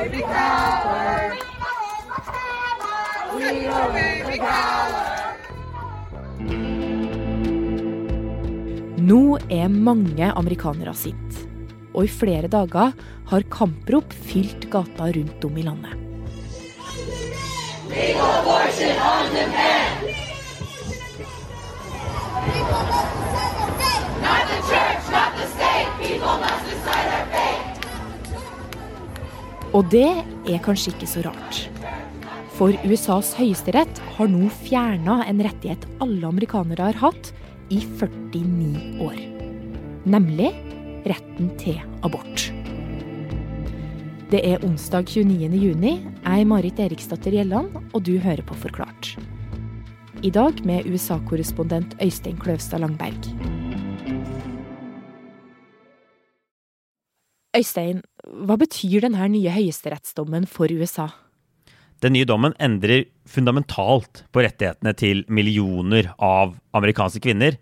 baby power. We want baby power. Nå er mange amerikanere sinte. og i flere dager har kamprop fylt gata rundt om i landet. Og det er kanskje ikke så rart. For USAs høyesterett har nå fjerna en rettighet alle amerikanere har hatt i 49 år. Nemlig retten til abort. Det er onsdag 29. juni. Jeg er Marit Eriksdatter Gjelland, og du hører på Forklart. I dag med USA-korrespondent Øystein Kløvstad Langberg. Øystein, hva betyr denne nye høyesterettsdommen for USA? Den nye dommen endrer fundamentalt på rettighetene til millioner av amerikanske kvinner.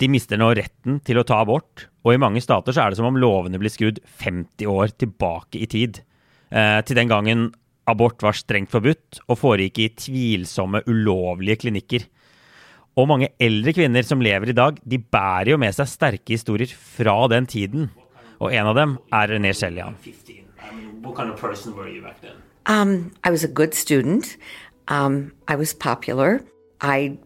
De mister nå retten til å ta abort, og i mange stater så er det som om lovene blir skrudd 50 år tilbake i tid. Eh, til den gangen abort var strengt forbudt og foregikk i tvilsomme, ulovlige klinikker. Og mange eldre kvinner som lever i dag, de bærer jo med seg sterke historier fra den tiden. Og en av dem er René Schelian. Um, I was a good student. Um, I was popular. I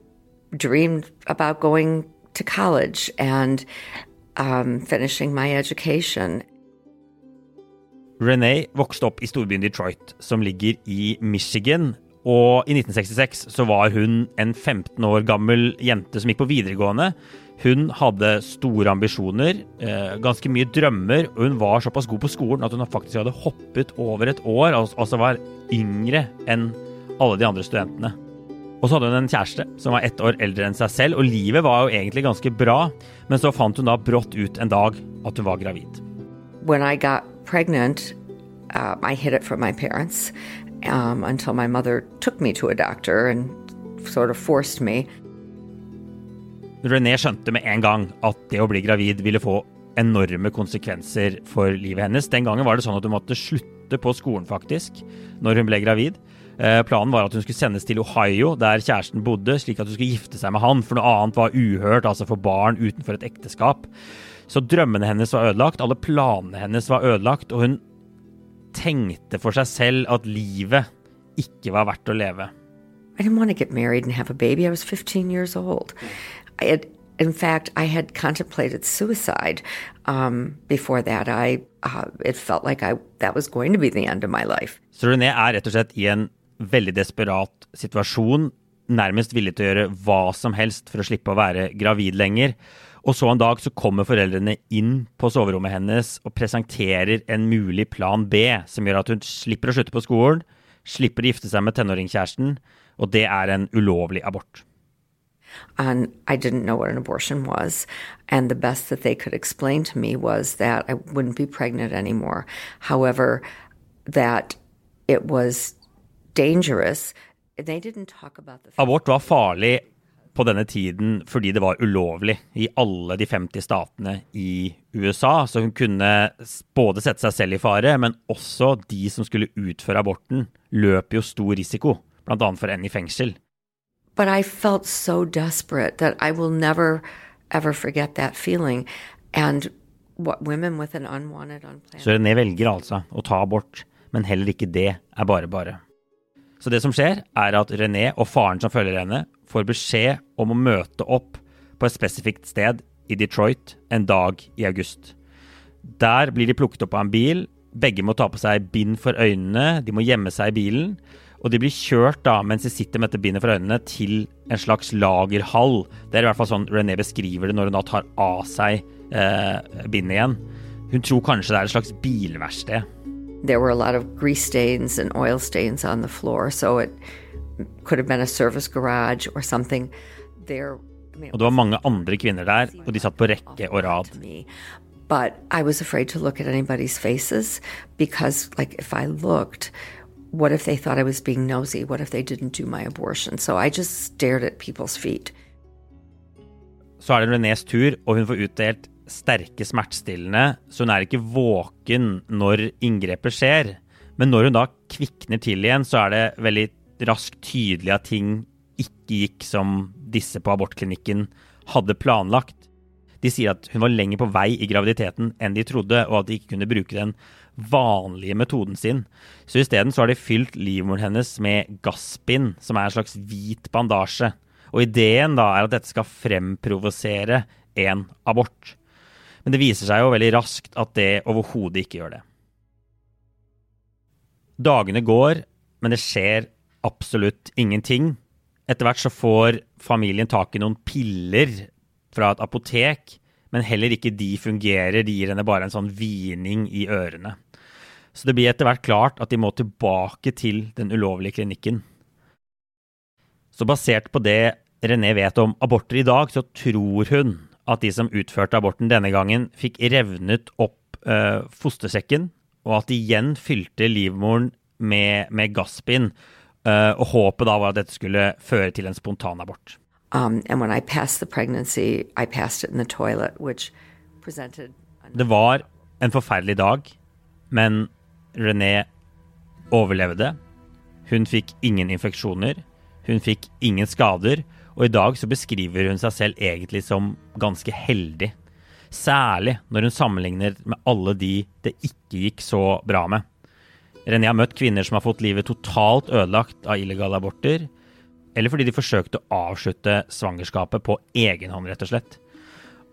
dreamed about going to college and um, finishing my education. Renee vokste opp i storbyen Detroit, som ligger i Michigan. Og i 1966 så var hun en 15 år gammel jente som gikk på videregående. Hun hadde store ambisjoner, eh, ganske mye drømmer, og hun var såpass god på skolen at hun faktisk hadde hoppet over et år, altså var yngre enn alle de andre studentene. Og så hadde hun en kjæreste som var ett år eldre enn seg selv, og livet var jo egentlig ganske bra, men så fant hun da brått ut en dag at hun var gravid. When I got pregnant, uh, I hid it from my parents um, until my mother took me to a doctor and sort of. René skjønte med en gang at det å bli gravid ville få enorme konsekvenser for livet hennes. Den gangen var det sånn at hun måtte slutte på skolen, faktisk, når hun ble gravid. Eh, planen var at hun skulle sendes til Ohio, der kjæresten bodde, slik at hun skulle gifte seg med han, for noe annet var uhørt, altså for barn utenfor et ekteskap. Så drømmene hennes var ødelagt, alle planene hennes var ødelagt, og hun tenkte for seg selv at livet ikke var verdt å leve. I didn't want to get married and have a baby. I was 15 years old. I had, in fact, I had contemplated suicide um, before that. I uh, it felt like I that was going to be the end of my life. Så René er rett og slett i en veldig desperat situasjon, nærmest villig til å gjøre hva som helst for å slippe å være gravid lenger. Og så en dag så kommer foreldrene inn på soverommet hennes og presenterer en mulig plan B, som gjør at hun slipper å slutte på skolen, slipper å gifte seg med tenåringskjæresten, og det er en ulovlig abort. And I didn't know what an abortion was. And the best that they could explain to me was that I wouldn't be pregnant anymore. However, that it was dangerous. They didn't talk about the Abort var farlig på denne tiden fordi det var ulovlig i alle de 50 statene i USA. Så hun kunne både sette seg selv i fare, men også de som skulle utføre aborten, løp jo stor risiko, bl.a. for en i fengsel. But I felt so desperate that I will never, ever forget that feeling. And what women with an unwanted, unplanned Så René velger altså å ta abort, men heller ikke det er bare bare. Så det som skjer, er at René og faren som følger henne, får beskjed om å møte opp på et spesifikt sted i Detroit en dag i august. Der blir de plukket opp av en bil. Begge må ta på seg bind for øynene, de må gjemme seg i bilen. Og de blir kjørt da, mens de sitter med dette bindet for øynene, til en slags lagerhall. Det er i hvert fall sånn René beskriver det når hun da tar av seg eh, bindet igjen. Hun tror kanskje det er et slags bilverksted. there were a lot of grease stains and oil stains on the floor, so it could have been a service garage or something. There, I mean, Og det var mange andre kvinner der, og de satt på rekke og rad. But I was afraid to look at anybody's faces because, like, if I looked, what if they thought I was being nosy? What if they didn't do my abortion? So I just stared at people's feet. Så er det Renés tur, og hun får utdelt sterke smertestillende, så hun er ikke våken når inngrepet skjer. Men når hun da kvikner til igjen, så er det veldig raskt tydelig at ting ikke gikk som disse på abortklinikken hadde planlagt. De sier at hun var lenger på vei i graviditeten enn de trodde, og at de ikke kunne bruke den vanlige metoden sin. Så isteden har de fylt livmoren hennes med gasspinn, som er en slags hvit bandasje. Og ideen da er at dette skal fremprovosere en abort. Men det viser seg jo veldig raskt at det overhodet ikke gjør det. Dagene går, men det skjer absolutt ingenting. Etter hvert så får familien tak i noen piller fra et apotek, men heller ikke de fungerer. De gir henne bare en sånn hvining i ørene. Så det blir etter hvert klart at de må tilbake til den ulovlige klinikken. Så basert på det René vet om aborter i dag, så tror hun at de som utførte aborten denne gangen, fikk revnet opp eh, fostersekken, og at de igjen fylte livmoren med, med gasspinn. Eh, og håpet da var at dette skulle føre til en spontanabort. Um, and when I passed the pregnancy, I passed it in the toilet, which presented Det var en forferdelig dag, men René overlevde. Hun fikk ingen infeksjoner. Hun fikk ingen skader. Og i dag så beskriver hun seg selv egentlig som ganske heldig. Særlig når hun sammenligner med alle de det ikke gikk så bra med. René har møtt kvinner som har fått livet totalt ødelagt av illegale aborter, eller fordi de forsøkte å avslutte svangerskapet på egen hånd, rett og slett.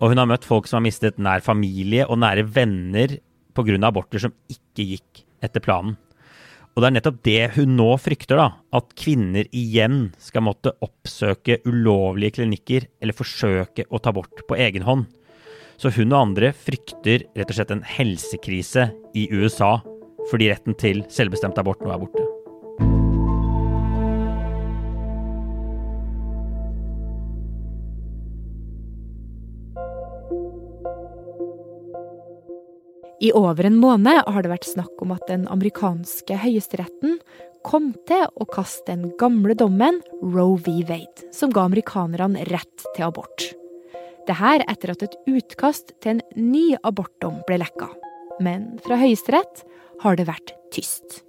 Og hun har møtt folk som har mistet nær familie og nære venner pga. aborter som ikke gikk etter planen. Og det er nettopp det hun nå frykter, da. At kvinner igjen skal måtte oppsøke ulovlige klinikker eller forsøke å ta bort på egen hånd. Så hun og andre frykter rett og slett en helsekrise i USA fordi retten til selvbestemt abort nå er borte. I over en måned har det vært snakk om at den amerikanske høyesteretten kom til å kaste den gamle dommen Roe v. Wade, som ga amerikanerne rett til abort. Dette etter at et utkast til en ny abortdom ble lekka. Men fra Høyesterett har det vært tyst.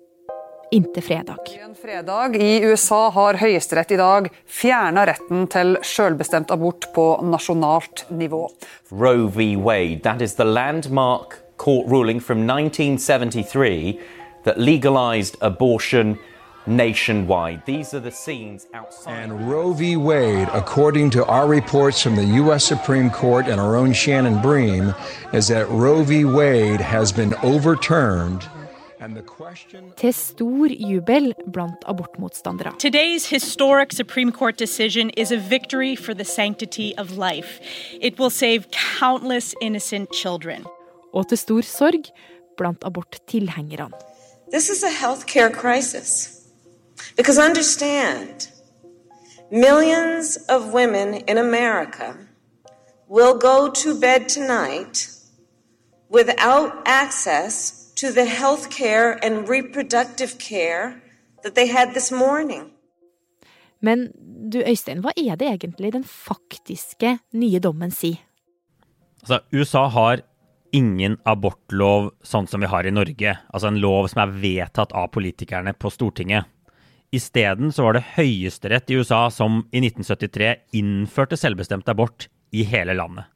Inntil fredag. En fredag i USA har Høyesterett i dag fjerna retten til selvbestemt abort på nasjonalt nivå. Roe v. Wade, that is the landmark court ruling from 1973 that legalized abortion nationwide. These are the scenes outside. And Roe v. Wade, according to our reports from the U.S. Supreme Court and our own Shannon Bream, is that Roe v. Wade has been overturned. And the question. Til stor jubel blant abortmotstandere. Today's historic Supreme Court decision is a victory for the sanctity of life. It will save countless innocent children. Og til stor sorg blant aborttilhengerne. This is a healthcare crisis. Because understand, millions of women in America will go to bed tonight without access to the health care and reproductive care that they had this morning. Men du Øystein, hva er det egentlig den faktiske nye dommen sier? Altså, USA har ingen abortlov sånn som vi har i Norge. Altså en lov som er vedtatt av politikerne på Stortinget. Isteden så var det Høyesterett i USA som i 1973 innførte selvbestemt abort i hele landet.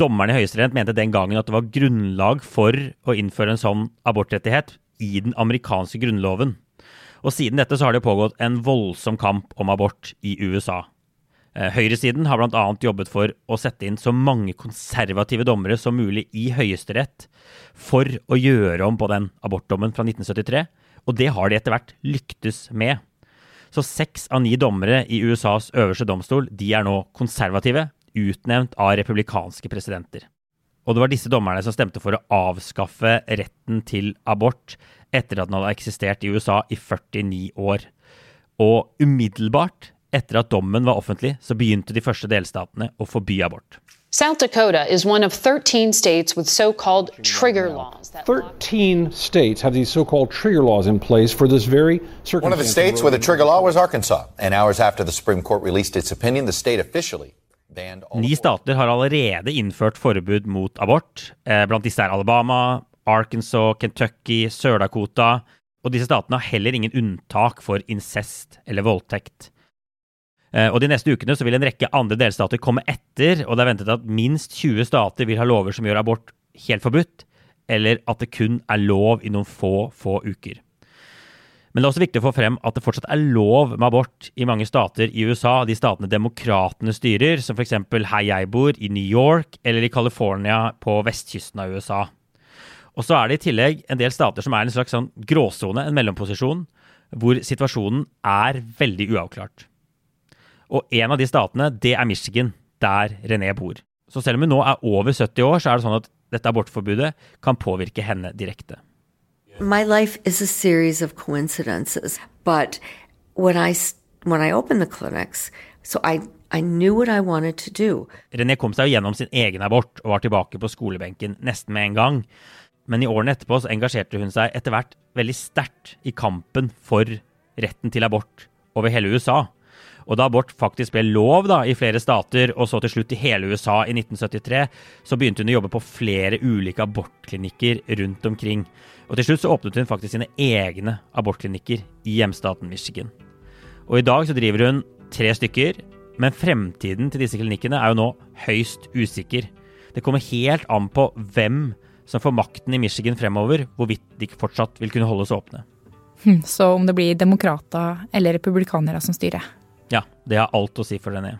Dommerne i Høyesterett mente den gangen at det var grunnlag for å innføre en sånn abortrettighet i den amerikanske grunnloven. Og siden dette så har det pågått en voldsom kamp om abort i USA. Eh, høyresiden har bl.a. jobbet for å sette inn så mange konservative dommere som mulig i Høyesterett for å gjøre om på den abortdommen fra 1973, og det har de etter hvert lyktes med. Så seks av ni dommere i USAs øverste domstol de er nå konservative, utnevnt av republikanske presidenter. Og det var disse dommerne som stemte for å avskaffe retten til abort etter at den hadde eksistert i USA i 49 år. Og umiddelbart etter at dommen var offentlig, så begynte de første delstatene å forby abort. South Dakota is one of 13 states with so called trigger laws. that 13 states have these so-called trigger laws in place for this very circumstance. One of the states with a trigger law was Arkansas. And hours after the Supreme Court released its opinion, the state officially Ni stater har allerede innført forbud mot abort. Eh, Blant disse er Alabama, Arkansas, Kentucky, Sør-Dakota. Og disse statene har heller ingen unntak for incest eller voldtekt. Eh, og De neste ukene så vil en rekke andre delstater komme etter, og det er ventet at minst 20 stater vil ha lover som gjør abort helt forbudt, eller at det kun er lov i noen få, få uker. Men det er også viktig å få frem at det fortsatt er lov med abort i mange stater i USA, de statene demokratene styrer, som f.eks. her jeg bor, i New York, eller i California på vestkysten av USA. Og så er det i tillegg en del stater som er en slags sånn gråsone, en mellomposisjon, hvor situasjonen er veldig uavklart. Og en av de statene, det er Michigan, der René bor. Så selv om hun nå er over 70 år, så er det sånn at dette abortforbudet kan påvirke henne direkte. My life is a series of coincidences, but when I when I opened the clinics, so I I knew what I wanted to do. René kom seg gjennom sin egen abort og var tilbake på skolebenken nesten med en gang. Men i årene etterpå så engasjerte hun seg etter hvert veldig sterkt i kampen for retten til abort over hele USA. Og da abort faktisk ble lov da, i flere stater, og så til slutt i hele USA i 1973, så begynte hun å jobbe på flere ulike abortklinikker rundt omkring. Og til slutt så åpnet hun faktisk sine egne abortklinikker i hjemstaten Michigan. Og i dag så driver hun tre stykker, men fremtiden til disse klinikkene er jo nå høyst usikker. Det kommer helt an på hvem som får makten i Michigan fremover, hvorvidt de fortsatt vil kunne holdes åpne. Hm, så om det blir demokrater eller republikanere som styrer? Ja, det har alt å si for René.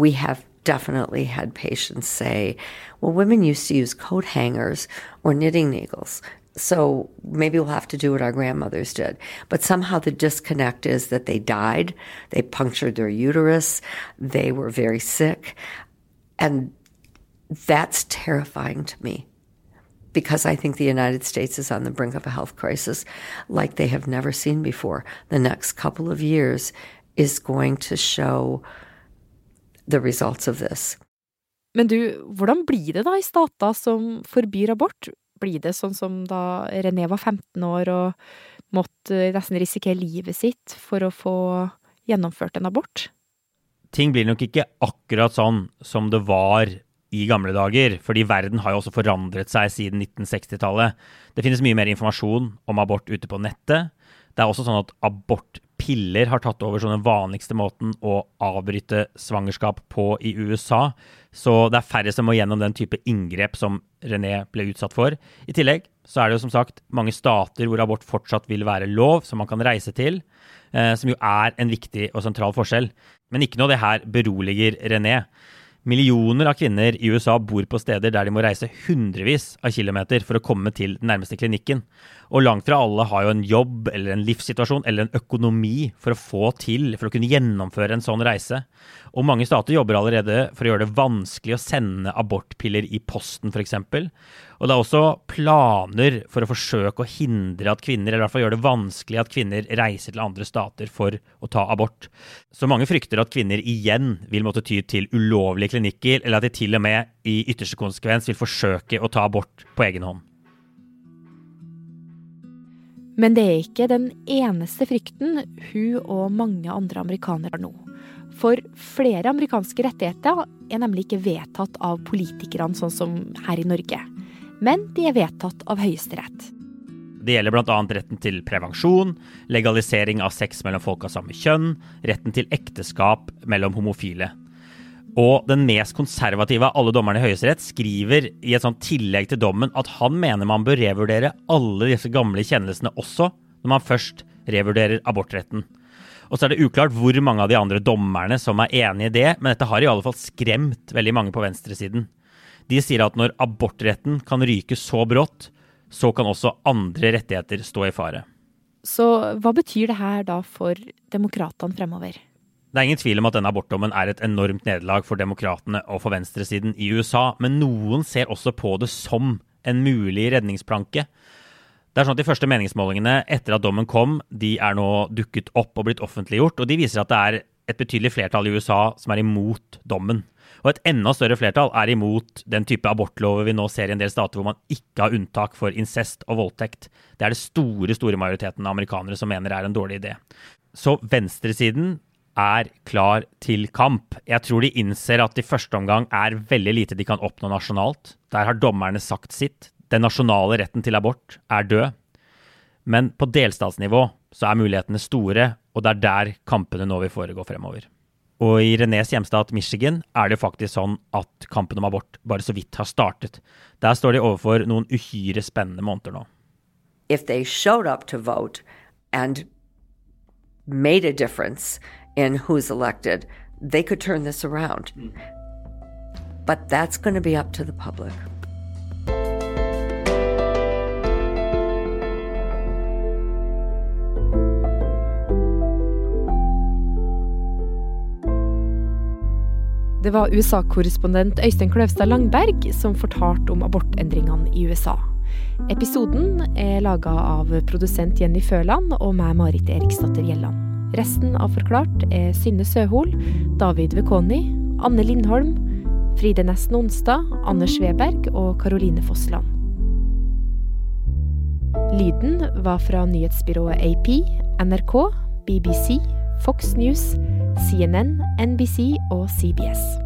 We have definitely had patients say, well, women used to use coat hangers or knitting needles. So maybe we'll have to do what our grandmothers did. But somehow the disconnect is that they died, they punctured their uterus, they were very sick. And that's terrifying to me because I think the United States is on the brink of a health crisis like they have never seen before. The next couple of years is going to show the results of this. Men du, hvordan blir det da i stater som forbyr abort? Blir det sånn som da René var 15 år og måtte nesten risikere livet sitt for å få gjennomført en abort? Ting blir nok ikke akkurat sånn som det var i gamle dager, fordi verden har jo også forandret seg siden 1960-tallet. Det finnes mye mer informasjon om abort ute på nettet. Det er også sånn at abortpiller har tatt over som den vanligste måten å avbryte svangerskap på i USA. Så det er færre som må gjennom den type inngrep som René ble utsatt for. I tillegg så er det jo som sagt mange stater hvor abort fortsatt vil være lov, som man kan reise til. Eh, som jo er en viktig og sentral forskjell. Men ikke noe av det her beroliger René. Millioner av kvinner i USA bor på steder der de må reise hundrevis av kilometer for å komme til den nærmeste klinikken. Og langt fra alle har jo en jobb eller en livssituasjon eller en økonomi for å få til, for å kunne gjennomføre en sånn reise. Og mange stater jobber allerede for å gjøre det vanskelig å sende abortpiller i posten, f.eks. Og det er også planer for å forsøke å hindre at kvinner, eller i hvert fall gjøre det vanskelig at kvinner reiser til andre stater for å ta abort. Så mange frykter at kvinner igjen vil måtte ty til ulovlige klinikker, eller at de til og med i ytterste konsekvens vil forsøke å ta abort på egen hånd. Men det er ikke den eneste frykten hun og mange andre amerikanere har nå. For flere amerikanske rettigheter er nemlig ikke vedtatt av politikerne, sånn som her i Norge men de er vedtatt av Høyesterett. Det gjelder bl.a. retten til prevensjon, legalisering av sex mellom folk av samme kjønn, retten til ekteskap mellom homofile. Og den mest konservative av alle dommerne i Høyesterett skriver i et sånt tillegg til dommen at han mener man bør revurdere alle disse gamle kjennelsene også, når man først revurderer abortretten. Og så er det uklart hvor mange av de andre dommerne som er enig i det, men dette har i alle fall skremt veldig mange på venstresiden. De sier at når abortretten kan ryke så brått, så kan også andre rettigheter stå i fare. Så hva betyr det her da for demokratene fremover? Det er ingen tvil om at denne abortdommen er et enormt nederlag for demokratene og for venstresiden i USA, men noen ser også på det som en mulig redningsplanke. Det er sånn at De første meningsmålingene etter at dommen kom, de er nå dukket opp og blitt offentliggjort, og de viser at det er et betydelig flertall i USA som er imot dommen. Og et enda større flertall er imot den type abortlover vi nå ser i en del stater hvor man ikke har unntak for incest og voldtekt. Det er det store, store majoriteten av amerikanere som mener er en dårlig idé. Så venstresiden er klar til kamp. Jeg tror de innser at i første omgang er veldig lite de kan oppnå nasjonalt. Der har dommerne sagt sitt. Den nasjonale retten til abort er død. Men på delstatsnivå så er mulighetene store, og det er der kampene nå vil foregå fremover. Og i Renés hjemstat Michigan er det faktisk sånn at kampen om abort bare så vidt har startet. Der står de overfor noen uhyre spennende måneder nå. If they showed up to vote and made a difference in who's elected, they could turn this around. But that's going to be up to the public. Det var USA-korrespondent Øystein Kløvstad Langberg som fortalte om abortendringene i USA. Episoden er laga av produsent Jenny Føland og meg, Marit Eriksdatter Gjelland. Resten av Forklart er Synne Søhol, David Vekoni, Anne Lindholm, Fride Nesten Onsdag, Anders Weberg og Karoline Fossland. Lyden var fra nyhetsbyrået AP, NRK, BBC, Fox News, CNN, NBC og CBS.